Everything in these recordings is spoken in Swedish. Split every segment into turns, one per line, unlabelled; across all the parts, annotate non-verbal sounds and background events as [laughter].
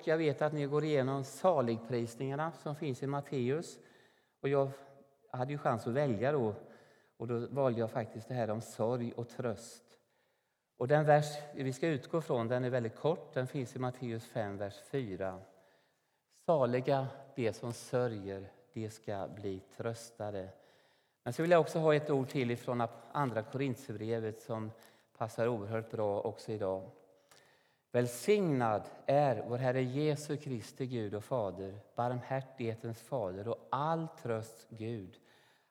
och jag vet att ni går igenom saligprisningarna som finns i Matteus. Och jag hade ju chans att välja då och då valde jag faktiskt det här om sorg och tröst. Och den vers vi ska utgå från den är väldigt kort. Den finns i Matteus 5, vers 4. Saliga de som sörjer, de ska bli tröstade. Men så vill jag också ha ett ord till från Andra Korinthierbrevet som passar oerhört bra också idag. Välsignad är vår Herre Jesu Kristi Gud och Fader, barmhärtighetens Fader och all tröst Gud.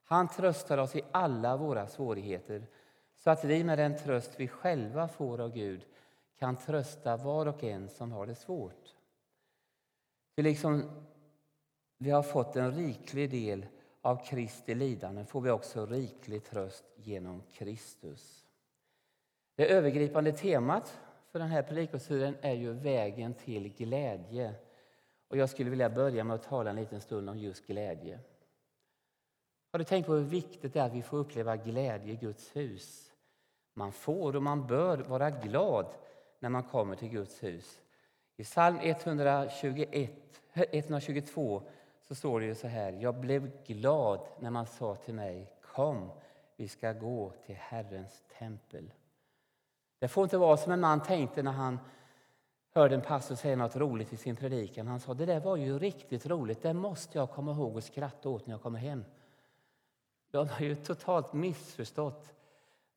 Han tröstar oss i alla våra svårigheter så att vi med den tröst vi själva får av Gud kan trösta var och en som har det svårt. För liksom vi har fått en riklig del av Kristi lidanden får vi också riklig tröst genom Kristus. Det övergripande temat för den här predikosturen är ju vägen till glädje. Och jag skulle vilja börja med att tala en liten stund om just glädje. Har du tänkt på hur viktigt det är att vi får uppleva glädje i Guds hus? Man får och man bör vara glad när man kommer till Guds hus. I psalm 121, 122 så står det ju så här. Jag blev glad när man sa till mig Kom, vi ska gå till Herrens tempel. Det får inte vara som en man tänkte när han hörde en pastor säga något roligt i sin predikan. Han sa det där var ju riktigt roligt, det måste jag komma ihåg och skratta åt när jag kommer hem. De har ju totalt missförstått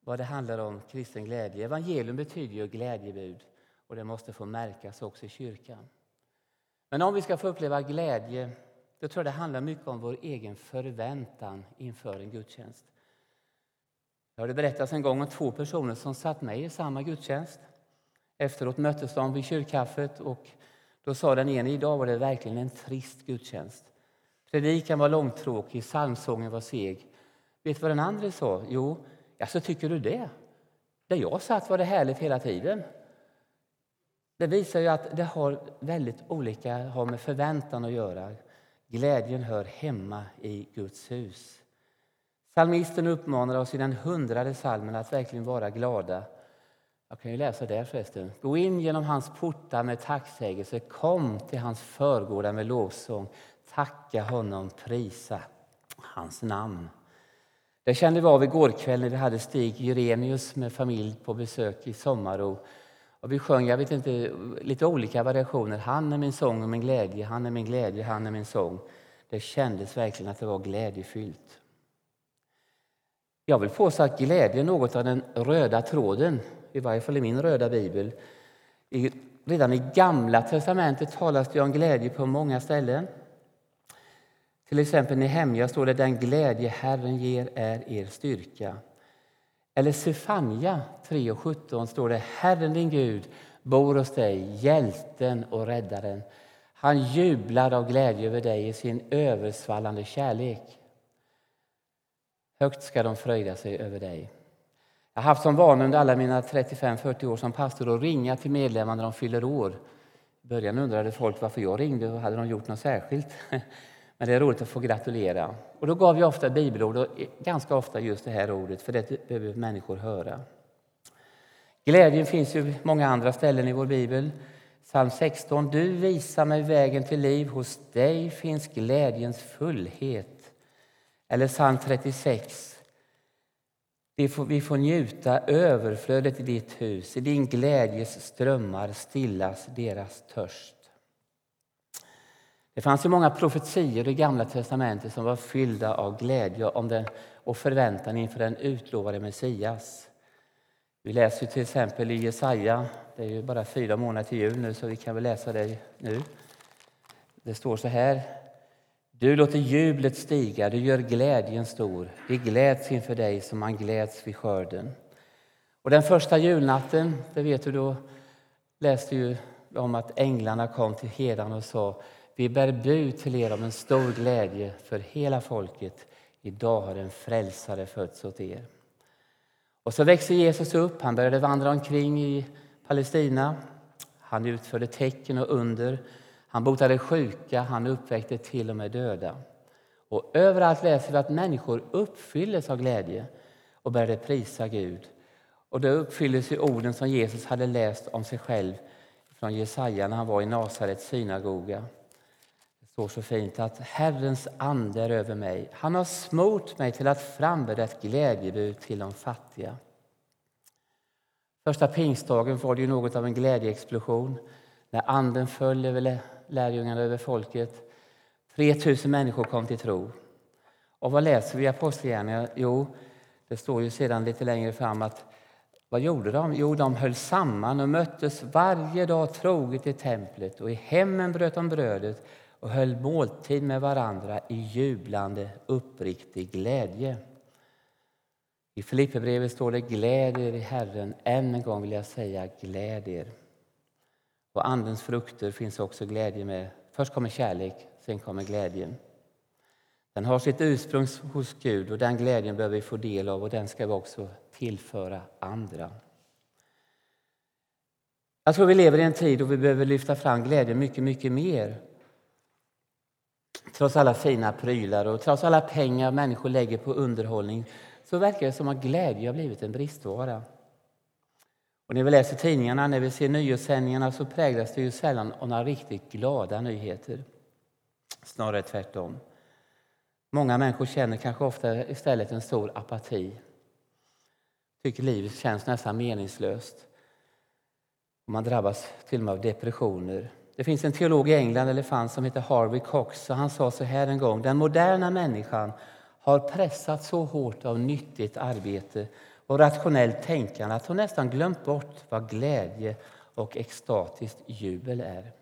vad det handlar om kristen glädje. Evangelium betyder ju glädjebud och det måste få märkas också i kyrkan. Men om vi ska få uppleva glädje, då tror jag det handlar mycket om vår egen förväntan inför en gudstjänst. Jag hörde berättas en gång om två personer som satt med i samma gudstjänst. Efteråt möttes de vid kyrkkaffet och då sa den ene, idag var det verkligen en trist gudstjänst. Predikan var långtråkig, psalmsången var seg. Vet du vad den andra sa? Jo, ja, så tycker du det? Där jag satt var det härligt hela tiden. Det visar ju att det har väldigt olika har med förväntan att göra. Glädjen hör hemma i Guds hus. Psalmisten uppmanar oss i den hundrade salmen att verkligen vara glada. Jag kan ju läsa där förresten. Gå in genom hans portar med tacksägelse, kom till hans förgårdar med lovsång. Tacka honom, prisa hans namn. Det kände vi av igår kväll när vi hade Stig Jurenius med familj på besök i Sommaro. Och vi sjöng jag vet inte, lite olika variationer. Han är min sång och min glädje, han är min glädje, han är min sång. Det kändes verkligen att det var glädjefyllt. Jag vill påstå att glädje är något av den röda tråden, i varje fall i min röda bibel. I, redan i Gamla testamentet talas det om glädje på många ställen. Till exempel i Nehemja står det den glädje Herren ger är er styrka. Eller Sefania 3.17 står det Herren din Gud bor hos dig, hjälten och räddaren. Han jublar av glädje över dig i sin översvallande kärlek. Högt ska de fröjda sig över dig. Jag har haft som vana under alla mina 35-40 år som pastor att ringa till medlemmar när de fyller år. I början undrade folk varför jag ringde och hade de gjort något särskilt. [laughs] Men det är roligt att få gratulera. Och då gav jag ofta bibelord och ganska ofta just det här ordet, för det behöver människor höra. Glädjen finns ju många andra ställen i vår bibel. Psalm 16. Du visar mig vägen till liv, hos dig finns glädjens fullhet. Eller psalm 36. Vi får, vi får njuta överflödet i ditt hus, i din glädjes strömmar stillas deras törst. Det fanns ju många profetier i Gamla testamentet som var fyllda av glädje om den, och förväntan inför den utlovade Messias. Vi läser till exempel i Jesaja, det är ju bara fyra månader till jul nu så vi kan väl läsa det nu. Det står så här. Du låter jublet stiga, du gör glädjen stor. Vi gläds inför dig som man gläds vid skörden. Och den första julnatten, det vet du, då läste ju om att änglarna kom till herdarna och sa vi bär bud till er om en stor glädje för hela folket. Idag har en frälsare fötts åt er. Och så växer Jesus upp. Han började vandra omkring i Palestina. Han utförde tecken och under. Han botade sjuka, han uppväckte till och med döda. Och överallt läser vi att människor uppfylldes av glädje och började prisa Gud. Och då uppfylldes orden som Jesus hade läst om sig själv från Jesaja när han var i Nasarets synagoga. Det står så fint att Herrens ande är över mig. Han har smort mig till att frambära ett glädjebud till de fattiga. Första pingstdagen var det ju något av en glädjeexplosion när anden föll över lärjungarna, över folket. 3000 människor kom till tro. Och vad läser vi i Apostlagärningarna? Jo, det står ju sedan lite längre fram att vad gjorde de? Jo, de höll samman och möttes varje dag troget i templet och i hemmen bröt de brödet och höll måltid med varandra i jublande, uppriktig glädje. I Filipperbrevet står det gläd er i Herren. Än en gång vill jag säga gläd er. Och Andens frukter finns också glädje med. Först kommer kärlek, sen kommer glädjen. Den har sitt ursprung hos Gud och den glädjen behöver vi få del av och den ska vi också tillföra andra. Jag tror vi lever i en tid då vi behöver lyfta fram glädjen mycket, mycket mer. Trots alla fina prylar och trots alla pengar människor lägger på underhållning så verkar det som att glädje har blivit en bristvara. Och när vi läser tidningarna, när vi ser nyhetssändningarna så präglas det ju sällan av några riktigt glada nyheter. Snarare tvärtom. Många människor känner kanske ofta istället en stor apati. Tycker livet känns nästan meningslöst. Och man drabbas till och med av depressioner. Det finns en teolog i England, eller fanns, som heter Harvey Cox. Och han sa så här en gång. Den moderna människan har pressats så hårt av nyttigt arbete och rationellt tänkande att hon nästan glömt bort vad glädje och extatiskt jubel är.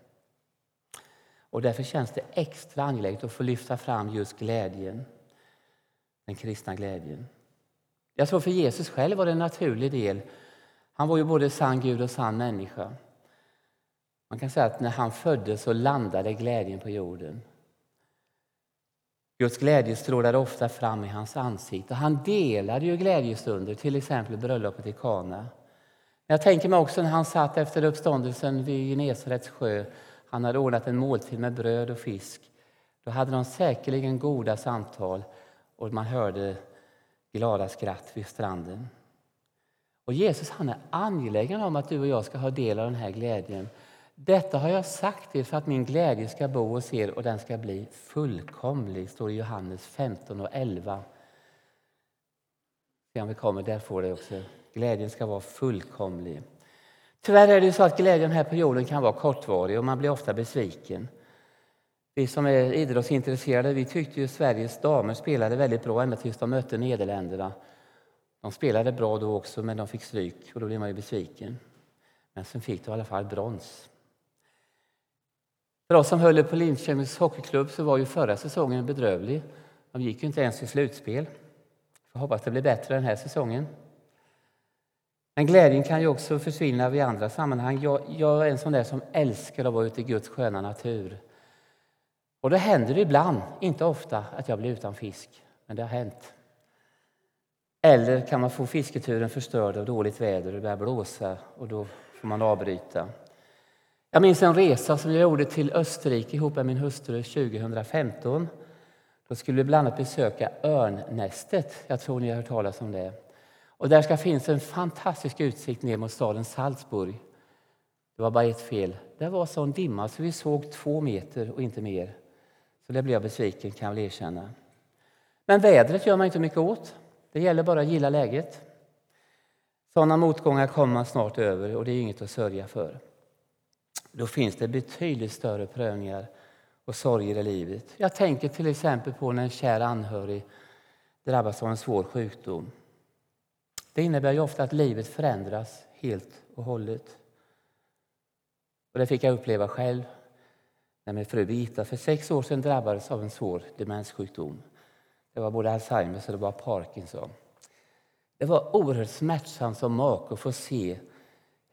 Och därför känns det extra angeläget att få lyfta fram just glädjen, den kristna glädjen. Jag tror för Jesus själv var det en naturlig del. Han var ju både sann Gud och sann människa. Man kan säga att när han föddes så landade glädjen på jorden. Guds glädje strålade ofta fram i hans ansikte. Han delade ju glädjestunder, till exempel bröllopet i Kana. Jag tänker mig också när han satt efter uppståndelsen vid Genesarets sjö. Han hade ordnat en måltid med bröd och fisk. Då hade de säkerligen goda samtal och man hörde glada skratt vid stranden. Och Jesus han är angelägen om att du och jag ska ha del av den här glädjen. Detta har jag sagt er för att min glädje ska bo hos er och den ska bli fullkomlig, står i Johannes 15 och 11. Se om vi kommer, där får det också. Glädjen ska vara fullkomlig. Tyvärr är det så att glädjen här på jorden kan vara kortvarig och man blir ofta besviken. Vi som är idrottsintresserade vi tyckte ju Sveriges damer spelade väldigt bra ända tills de mötte Nederländerna. De spelade bra då också, men de fick stryk och då blev man ju besviken. Men sen fick de i alla fall brons. För oss som höll på Linköpings hockeyklubb så var ju förra säsongen bedrövlig. De gick ju inte ens till slutspel. Jag hoppas det blir bättre den här säsongen. Men glädjen kan ju också försvinna vid andra sammanhang. Jag, jag är en sån där som älskar att vara ute i Guds sköna natur. Och det händer ibland, inte ofta, att jag blir utan fisk. Men det har hänt. Eller kan man få fisketuren förstörd av dåligt väder och det börjar blåsa och då får man avbryta. Jag minns en resa som jag gjorde till Österrike ihop med min hustru 2015. Då skulle vi bland annat besöka Örnnästet. Jag tror ni har hört talas om det. Och där ska finnas en fantastisk utsikt ner mot staden Salzburg. Det var bara ett fel. Det var sån dimma så vi såg två meter och inte mer. Så det blev jag besviken kan jag väl erkänna. Men vädret gör man inte mycket åt. Det gäller bara att gilla läget. Sådana motgångar kommer man snart över och det är inget att sörja för. Då finns det betydligt större prövningar och sorger i livet. Jag tänker till exempel på när en kär anhörig drabbas av en svår sjukdom. Det innebär ju ofta att livet förändras helt och hållet. Och det fick jag uppleva själv när min fru Birgitta för sex år sedan drabbades av en svår demenssjukdom. Det var både Alzheimers och det var Parkinson. Det var oerhört smärtsamt som make att få se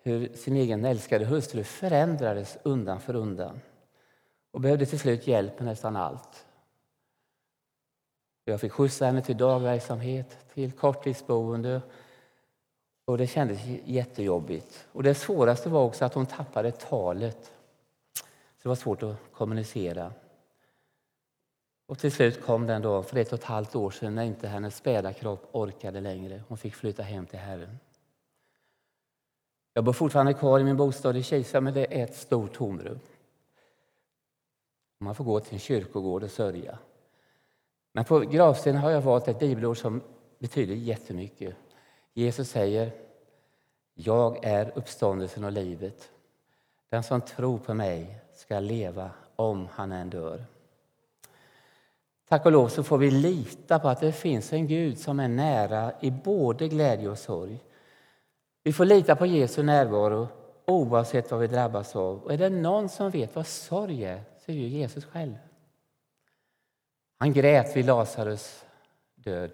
hur sin egen älskade hustru förändrades undan för undan och behövde till slut hjälp med nästan allt. Jag fick skjutsa henne till dagverksamhet, till korttidsboende och det kändes jättejobbigt. Och det svåraste var också att hon tappade talet. Så det var svårt att kommunicera. Och till slut kom den dag för ett och ett halvt år sedan när inte hennes späda kropp orkade längre. Hon fick flytta hem till Herren. Jag bor fortfarande kvar i min bostad i Kisa, men det är ett stort tomrum. Man får gå till en kyrkogård och sörja. Men på gravstenen har jag valt ett bibelord som betyder jättemycket. Jesus säger Jag är uppståndelsen och livet. Den som tror på mig ska leva om han än dör. Tack och lov så får vi lita på att det finns en Gud som är nära i både glädje och sorg. Vi får lita på Jesu närvaro oavsett vad vi drabbas av. Och är det någon som vet vad sorg är, så är det Jesus själv. Han grät vid Lazarus död,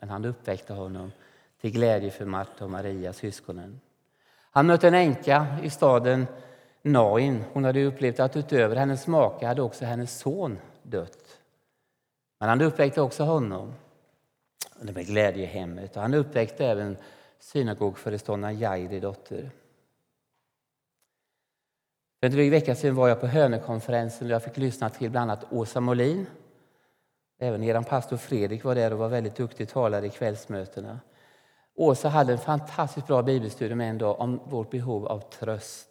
men han uppväckte honom till glädje för Marta och Maria, syskonen. Han mötte en änka i staden Nain. Hon hade upplevt att utöver hennes make hade också hennes son dött. Men han uppväckte också honom det med glädje i hemmet. Och han uppväckte även synagogföreståndaren Jairi dotter. För en dryg vecka sedan var jag på Hönökonferensen och jag fick lyssna till bland annat Åsa Molin. Även er pastor Fredrik var där och var väldigt duktig talare i kvällsmötena. Åsa hade en fantastiskt bra bibelstudie med en dag om vårt behov av tröst.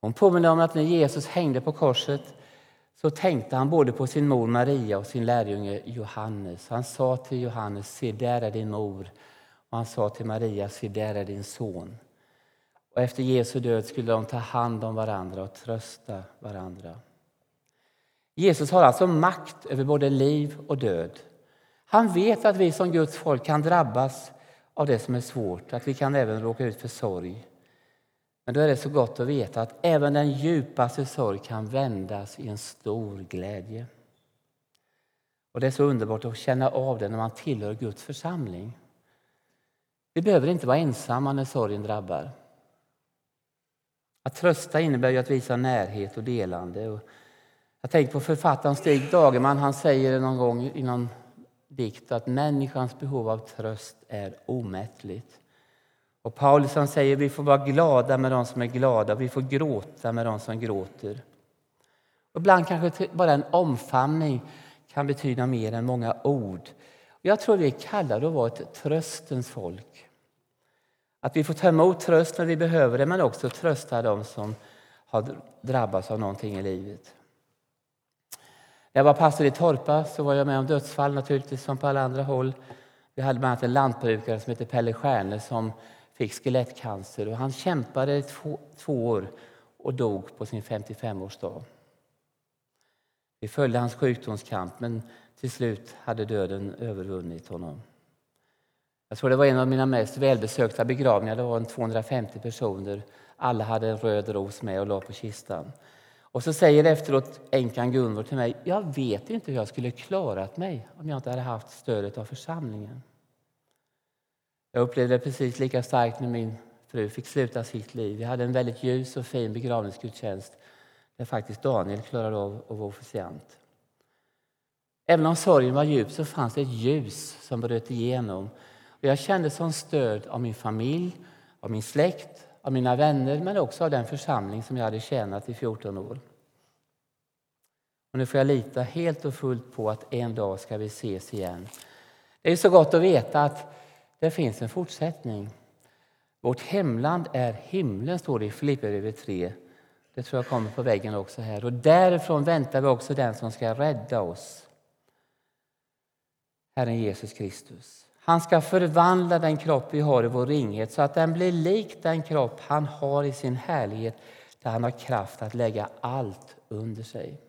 Hon påminner om att när Jesus hängde på korset så tänkte han både på sin mor Maria och sin lärjunge Johannes. Han sa till Johannes, se där är din mor. Och han sa till Maria, se där är din son. Och efter Jesu död skulle de ta hand om varandra och trösta varandra. Jesus har alltså makt över både liv och död. Han vet att vi som Guds folk kan drabbas av det som är svårt, att vi kan även råka ut för sorg. Men då är det så gott att veta att även den djupaste sorg kan vändas i en stor glädje. Och Det är så underbart att känna av det när man tillhör Guds församling. Vi behöver inte vara ensamma när sorgen drabbar. Att trösta innebär ju att visa närhet och delande. jag tänker på författaren Stig Dagerman. Han säger någon gång i någon dikt att människans behov av tröst är omättligt. Och Paulus han säger vi får vara glada med de som är glada, vi får gråta med de som gråter. Och ibland kanske bara en omfamning kan betyda mer än många ord. Jag tror vi är kallade att vara ett tröstens folk. Att vi får ta emot tröst när vi behöver det, men också trösta dem som har drabbats av någonting i livet. När jag var pastor i Torpa så var jag med om dödsfall naturligtvis som på alla andra håll. Vi hade bland annat en lantbrukare som heter Pelle Stjärne som fick skelettcancer och han kämpade i två, två år och dog på sin 55-årsdag. Vi följde hans sjukdomskamp men till slut hade döden övervunnit honom. Jag tror det var en av mina mest välbesökta begravningar. Det var en 250 personer. Alla hade en röd ros med och la på kistan. Och så säger efteråt änkan Gunvor till mig, jag vet inte hur jag skulle klarat mig om jag inte hade haft stödet av församlingen. Jag upplevde det precis lika starkt när min fru fick sluta sitt liv. Vi hade en väldigt ljus och fin begravningsgudstjänst där faktiskt Daniel klarade av att vara officiant. Även om sorgen var djup så fanns det ett ljus som bröt igenom. Och jag kände som stöd av min familj, av min släkt, av mina vänner men också av den församling som jag hade tjänat i 14 år. Och nu får jag lita helt och fullt på att en dag ska vi ses igen. Det är så gott att veta att det finns en fortsättning. Vårt hemland är himlen, står det i Filipperbrevet 3. Det tror jag kommer på väggen också här. Och därifrån väntar vi också den som ska rädda oss. Herren Jesus Kristus. Han ska förvandla den kropp vi har i vår ringhet så att den blir lik den kropp han har i sin härlighet där han har kraft att lägga allt under sig.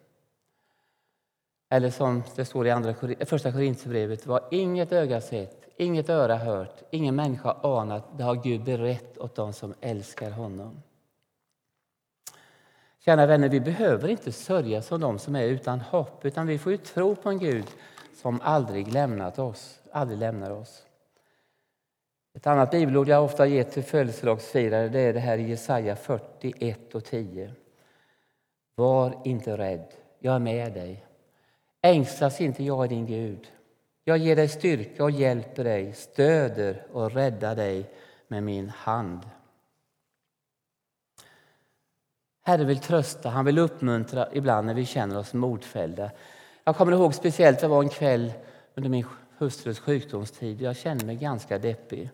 Eller som det står i andra, första Korinthierbrevet, vad inget öga sett, inget öra hört, ingen människa anat, det har Gud berett åt dem som älskar honom. Kära vänner, vi behöver inte sörja som de som är utan hopp, utan vi får ju tro på en Gud som aldrig lämnat oss, aldrig lämnar oss. Ett annat bibelord jag ofta ger till födelsedagsfirare det är det här i Jesaja 41 och 10. Var inte rädd, jag är med dig. Ängslas inte, jag är din Gud. Jag ger dig styrka och hjälper dig, stöder och räddar dig med min hand. Herren vill trösta, han vill uppmuntra ibland när vi känner oss modfällda. Jag kommer ihåg speciellt, det var en kväll under min hustrus sjukdomstid. Jag kände mig ganska deppig.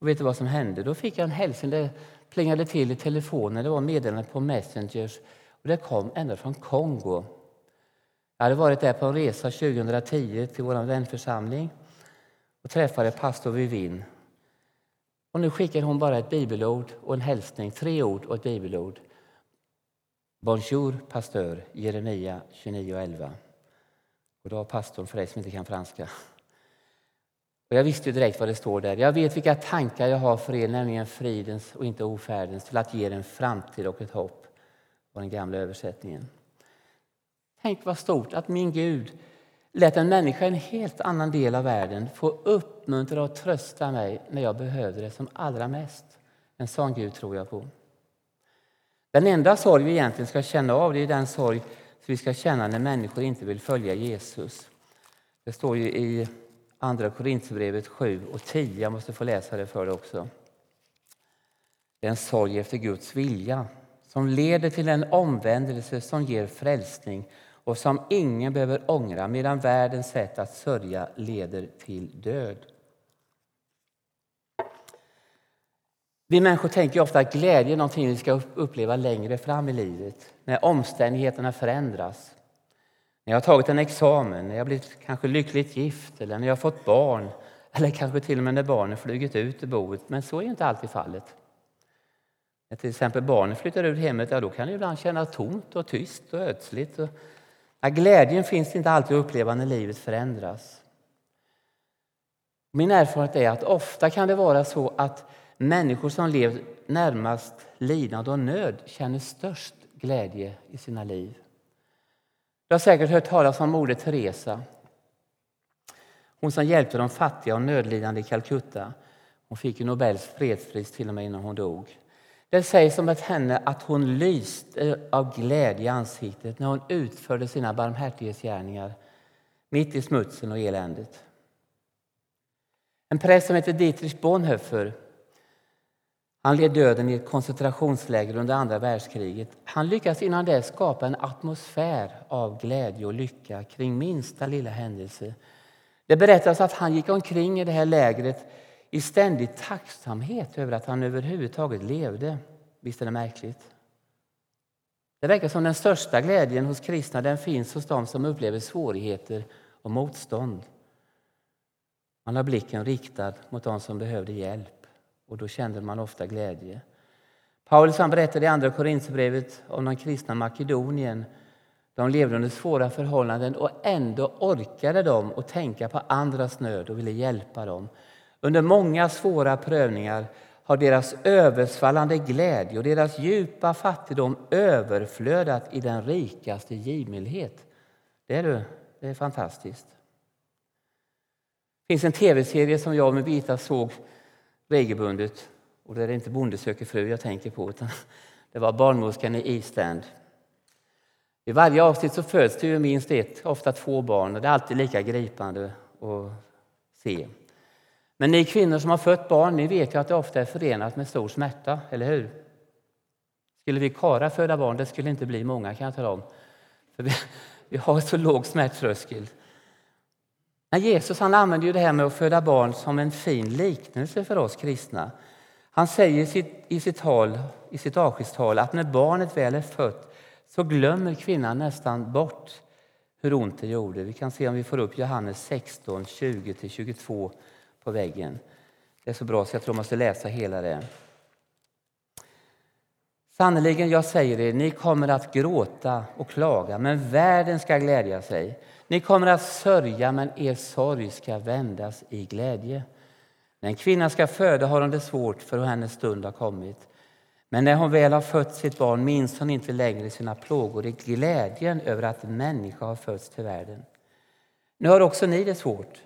Och vet du vad som hände? Då fick jag en hälsning. Det plingade till i telefonen. Det var meddelande på Messengers. Och det kom ända från Kongo. Jag hade varit där på en resa 2010 till vår vänförsamling och träffade pastor Vivin. Och nu skickar hon bara ett bibelord och en hälsning, tre ord och ett bibelord. Bonjour pastor. Jeremia 29.11. Och då pastorn för dig som inte kan franska. Och jag visste ju direkt vad det står där. Jag vet vilka tankar jag har för er, nämligen fridens och inte ofärdens, till att ge er en framtid och ett hopp. var den gamla översättningen. Tänk vad stort att min Gud lät en människa i en helt annan del av världen få uppmuntra och trösta mig när jag behövde det som allra mest. En sån Gud tror jag på. Den enda sorg vi egentligen ska känna av det är den sorg som vi ska känna när människor inte vill följa Jesus. Det står ju i Andra Korinthierbrevet 7 och 10. Jag måste få läsa det för dig också. Det är en sorg efter Guds vilja som leder till en omvändelse som ger frälsning och som ingen behöver ångra medan världens sätt att sörja leder till död. Vi människor tänker ofta att glädje är någonting vi ska uppleva längre fram i livet, när omständigheterna förändras. När jag har tagit en examen, när jag blivit kanske lyckligt gift eller när jag fått barn [laughs] eller kanske till och med när barnen flugit ut ur boet. Men så är inte alltid fallet. När till exempel barnen flyttar ur hemmet, ja, då kan det ibland kännas tomt och tyst och ödsligt. Och, ja, glädjen finns inte alltid att uppleva när livet förändras. Min erfarenhet är att ofta kan det vara så att människor som lever närmast lidande och nöd känner störst glädje i sina liv. Du har säkert hört talas om Moder Teresa. Hon som hjälpte de fattiga och nödlidande i Calcutta. Hon fick ju Nobels fredspris till och med innan hon dog. Det sägs om henne att hon lyste av glädje i ansiktet när hon utförde sina barmhärtighetsgärningar mitt i smutsen och eländet. En präst som heter Dietrich Bonhoeffer han led döden i ett koncentrationsläger under andra världskriget. Han lyckades innan dess skapa en atmosfär av glädje och lycka kring minsta lilla händelse. Det berättas att han gick omkring i det här lägret i ständig tacksamhet över att han överhuvudtaget levde. Visst är det märkligt? Det verkar som den största glädjen hos kristna den finns hos dem som upplever svårigheter och motstånd. Man har blicken riktad mot dem som behövde hjälp och då kände man ofta glädje. Paulus han berättade i Andra Korinthierbrevet om de kristna Makedonien. De levde under svåra förhållanden och ändå orkade de att tänka på andras nöd och ville hjälpa dem. Under många svåra prövningar har deras översvallande glädje och deras djupa fattigdom överflödat i den rikaste givmildhet. Det är, du, det är fantastiskt. Det finns en tv-serie som jag med Vita såg regelbundet. Och det är inte Bonde söker fru jag tänker på, utan [laughs] det var barnmorskan i East End. I varje avsnitt så föds det ju minst ett, ofta två barn och det är alltid lika gripande att se. Men ni kvinnor som har fött barn, ni vet ju att det ofta är förenat med stor smärta, eller hur? Skulle vi kara föda barn, det skulle inte bli många kan jag tala om. För vi, [laughs] vi har så låg smärttröskel. När Jesus han använder ju det här med att föda barn som en fin liknelse för oss kristna. Han säger i sitt, i sitt, tal, i sitt avskedstal att när barnet väl är fött så glömmer kvinnan nästan bort hur ont det gjorde. Vi kan se om vi får upp Johannes 16, 20-22 på väggen. Det är så bra så jag tror man måste läsa hela det. Sannerligen, jag säger er, ni kommer att gråta och klaga, men världen ska glädja sig. Ni kommer att sörja, men er sorg ska vändas i glädje. När en kvinna ska föda har hon det svårt, för hennes stund har kommit. Men när hon väl har fött sitt barn minns hon inte längre sina plågor i glädjen över att en människa har fötts till världen. Nu har också ni det svårt,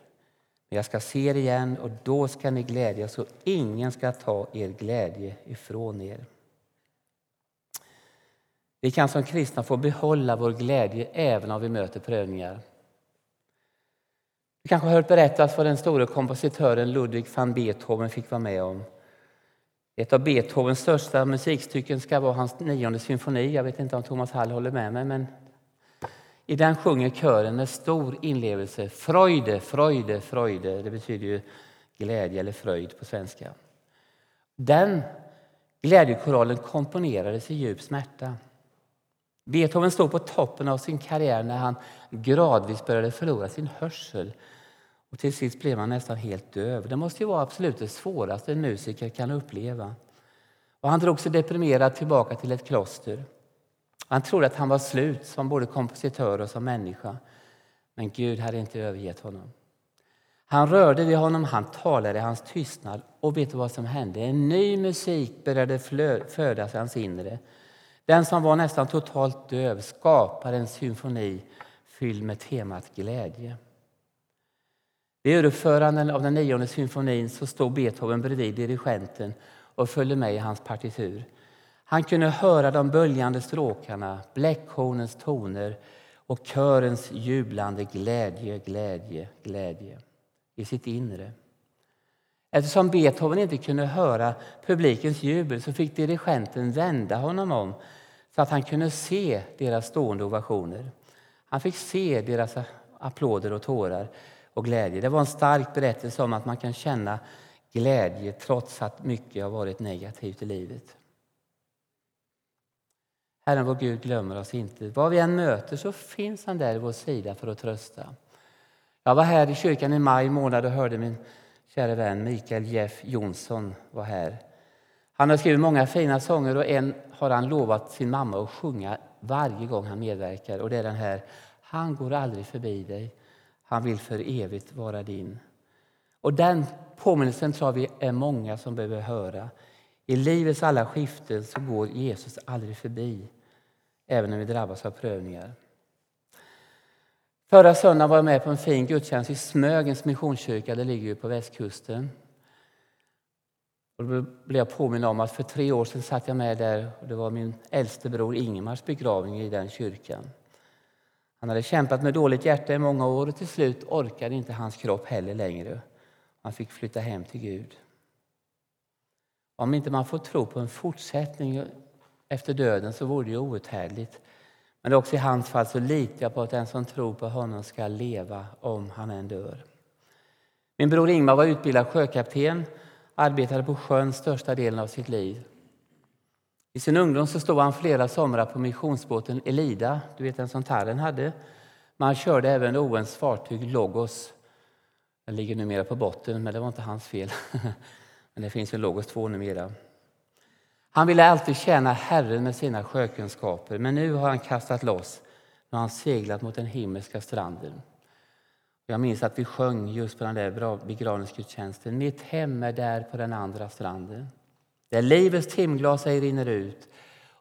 men jag ska se er igen och då ska ni glädjas och ingen ska ta er glädje ifrån er. Vi kan som kristna få behålla vår glädje även om vi möter prövningar. Du kanske har hört berättas vad den store kompositören Ludwig van Beethoven fick vara med om. Ett av Beethovens största musikstycken ska vara hans nionde symfoni. Jag vet inte om Thomas Hall håller med mig, men i den sjunger kören med stor inlevelse Freude, Freude, Freude. Det betyder ju glädje eller fröjd på svenska. Den glädjekoralen komponerades i djup smärta. Beethoven stod på toppen av sin karriär när han gradvis började förlora sin hörsel. Och till sist blev han nästan helt döv. Det måste ju vara absolut det svåraste en musiker kan uppleva. Och han drog sig deprimerad tillbaka till ett kloster. Han trodde att han var slut som både kompositör och som människa. Men Gud hade inte övergett honom. Han rörde vid honom, han talade i hans tystnad. Och vet du vad som hände? En ny musik började födas i hans inre. Den som var nästan totalt döv skapade en symfoni fylld med temat glädje. Vid överföranden av den nionde symfonin så stod Beethoven bredvid dirigenten och följde med i hans partitur. Han kunde höra de böljande stråkarna, bläckhornens toner och körens jublande glädje, glädje, glädje i sitt inre. Eftersom Beethoven inte kunde höra publikens jubel så fick dirigenten vända honom om så att han kunde se deras stående ovationer. Han fick se deras applåder och tårar och glädje. Det var en stark berättelse om att man kan känna glädje trots att mycket har varit negativt i livet. Herren vår Gud glömmer oss inte. Vad vi än möter så finns han där i vår sida för att trösta. Jag var här i kyrkan i maj månad och hörde min kära vän Mikael Jeff Jonsson var här. Han har skrivit många fina sånger och en har han lovat sin mamma att sjunga varje gång han medverkar. Och det är den här Han går aldrig förbi dig. Han vill för evigt vara din. Och den påminnelsen tror vi är många som behöver höra. I livets alla skiften så går Jesus aldrig förbi, även när vi drabbas av prövningar. Förra söndagen var jag med på en fin gudstjänst i Smögens missionskyrka. Det ligger ju på västkusten. Och då blev jag påminn om att för tre år sedan satt jag med där och det var min äldste bror Ingemars begravning i den kyrkan. Han hade kämpat med dåligt hjärta i många år och till slut orkade inte hans kropp heller längre. Han fick flytta hem till Gud. Om inte man får tro på en fortsättning efter döden så vore det ju outhärdligt. Men också i hans fall så litar jag på att den som tror på honom ska leva om han än dör. Min bror Ingmar var utbildad sjökapten, arbetade på sjön största delen av sitt liv. I sin ungdom så stod han flera somrar på missionsbåten Elida, du vet den som Tarren hade. Men han körde även Owens fartyg Logos. Den ligger numera på botten, men det var inte hans fel. [laughs] men det finns ju Logos 2 numera. Han ville alltid tjäna Herren med sina sjökunskaper, men nu har han kastat loss när han seglat mot den himmelska stranden. Jag minns att vi sjöng just på den där begravningsgudstjänsten. Mitt hem är där på den andra stranden. Där livets timglas ej rinner ut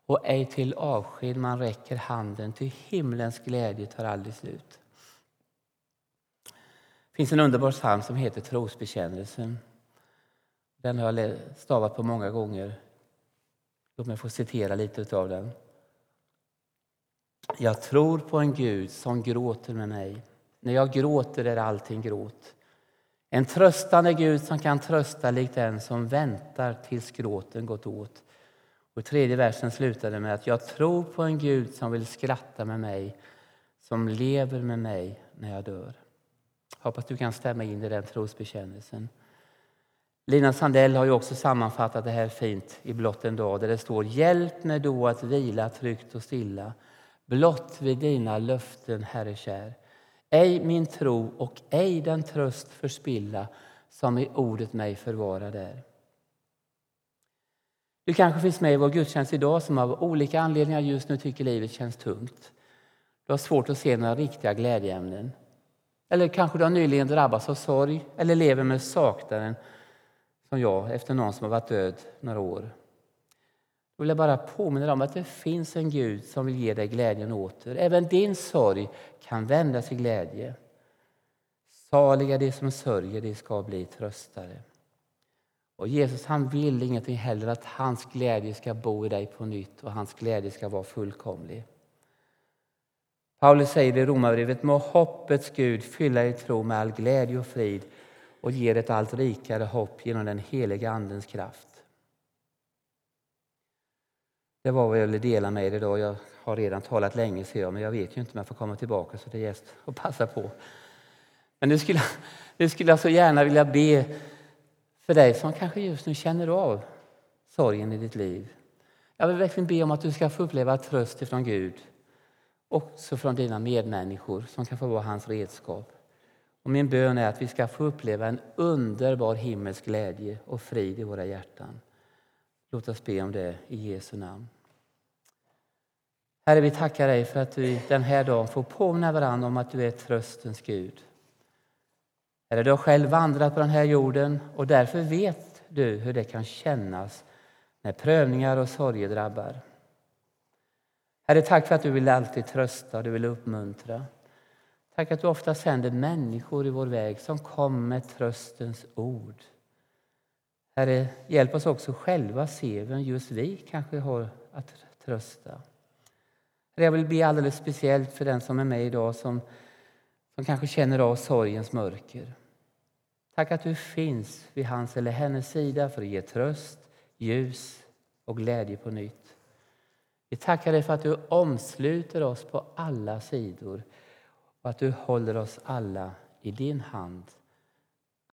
och ej till avsked man räcker handen, till himlens glädje tar aldrig slut. Det finns en underbar psalm som heter Trosbekännelsen. Den har jag stavat på många gånger. Låt mig få citera lite av den. Jag tror på en Gud som gråter med mig. När jag gråter är allting gråt. En tröstande Gud som kan trösta likt den som väntar tills gråten gått åt. Och tredje versen slutade med att jag tror på en Gud som vill skratta med mig, som lever med mig när jag dör. Hoppas du kan stämma in i den trosbekännelsen. Lina Sandell har ju också sammanfattat det här fint i Blott en dag där det står Hjälp mig då att vila tryggt och stilla blott vid dina löften, Herre kär. Ej min tro och ej den tröst förspilla som i ordet mig förvarar där. Du kanske finns med i vår gudstjänst idag som av olika anledningar just nu tycker livet känns tungt. Du har svårt att se några riktiga glädjeämnen. Eller kanske du har nyligen drabbats av sorg eller lever med saknaden som jag efter någon som har varit död några år. Jag vill bara påminna dig om att det finns en Gud som vill ge dig glädjen åter. Även din sorg kan vändas i glädje. Saliga de som sörjer, de ska bli tröstade. Och Jesus han vill ingenting heller att hans glädje ska bo i dig på nytt och hans glädje ska vara fullkomlig. Paulus säger i Romarbrevet, må hoppets Gud fylla er tro med all glädje och frid och ge ett allt rikare hopp genom den heliga Andens kraft. Det var vad jag ville dela med er idag. Jag har redan talat länge ser jag, men jag vet ju inte om jag får komma tillbaka så det är gäst att passa på. Men nu skulle, nu skulle jag så gärna vilja be för dig som kanske just nu känner av sorgen i ditt liv. Jag vill verkligen be om att du ska få uppleva tröst ifrån Gud. Också från dina medmänniskor som kan få vara hans redskap. Och min bön är att vi ska få uppleva en underbar himmelsk glädje och frid i våra hjärtan. Låt oss be om det i Jesu namn. Herre, vi tackar dig för att vi den här dagen får påminna varandra om att du är tröstens Gud. Herre, du har själv vandrat på den här jorden och därför vet du hur det kan kännas när prövningar och sorger drabbar. Herre, tack för att du vill alltid trösta och du vill uppmuntra. Tack att du ofta sänder människor i vår väg som kommer med tröstens ord. Herre, hjälp oss också själva se vem just vi kanske har att trösta. Jag vill be alldeles speciellt för den som är med idag som, som kanske känner av sorgens mörker. Tack att du finns vid hans eller hennes sida för att ge tröst, ljus och glädje på nytt. Vi tackar dig för att du omsluter oss på alla sidor och att du håller oss alla i din hand.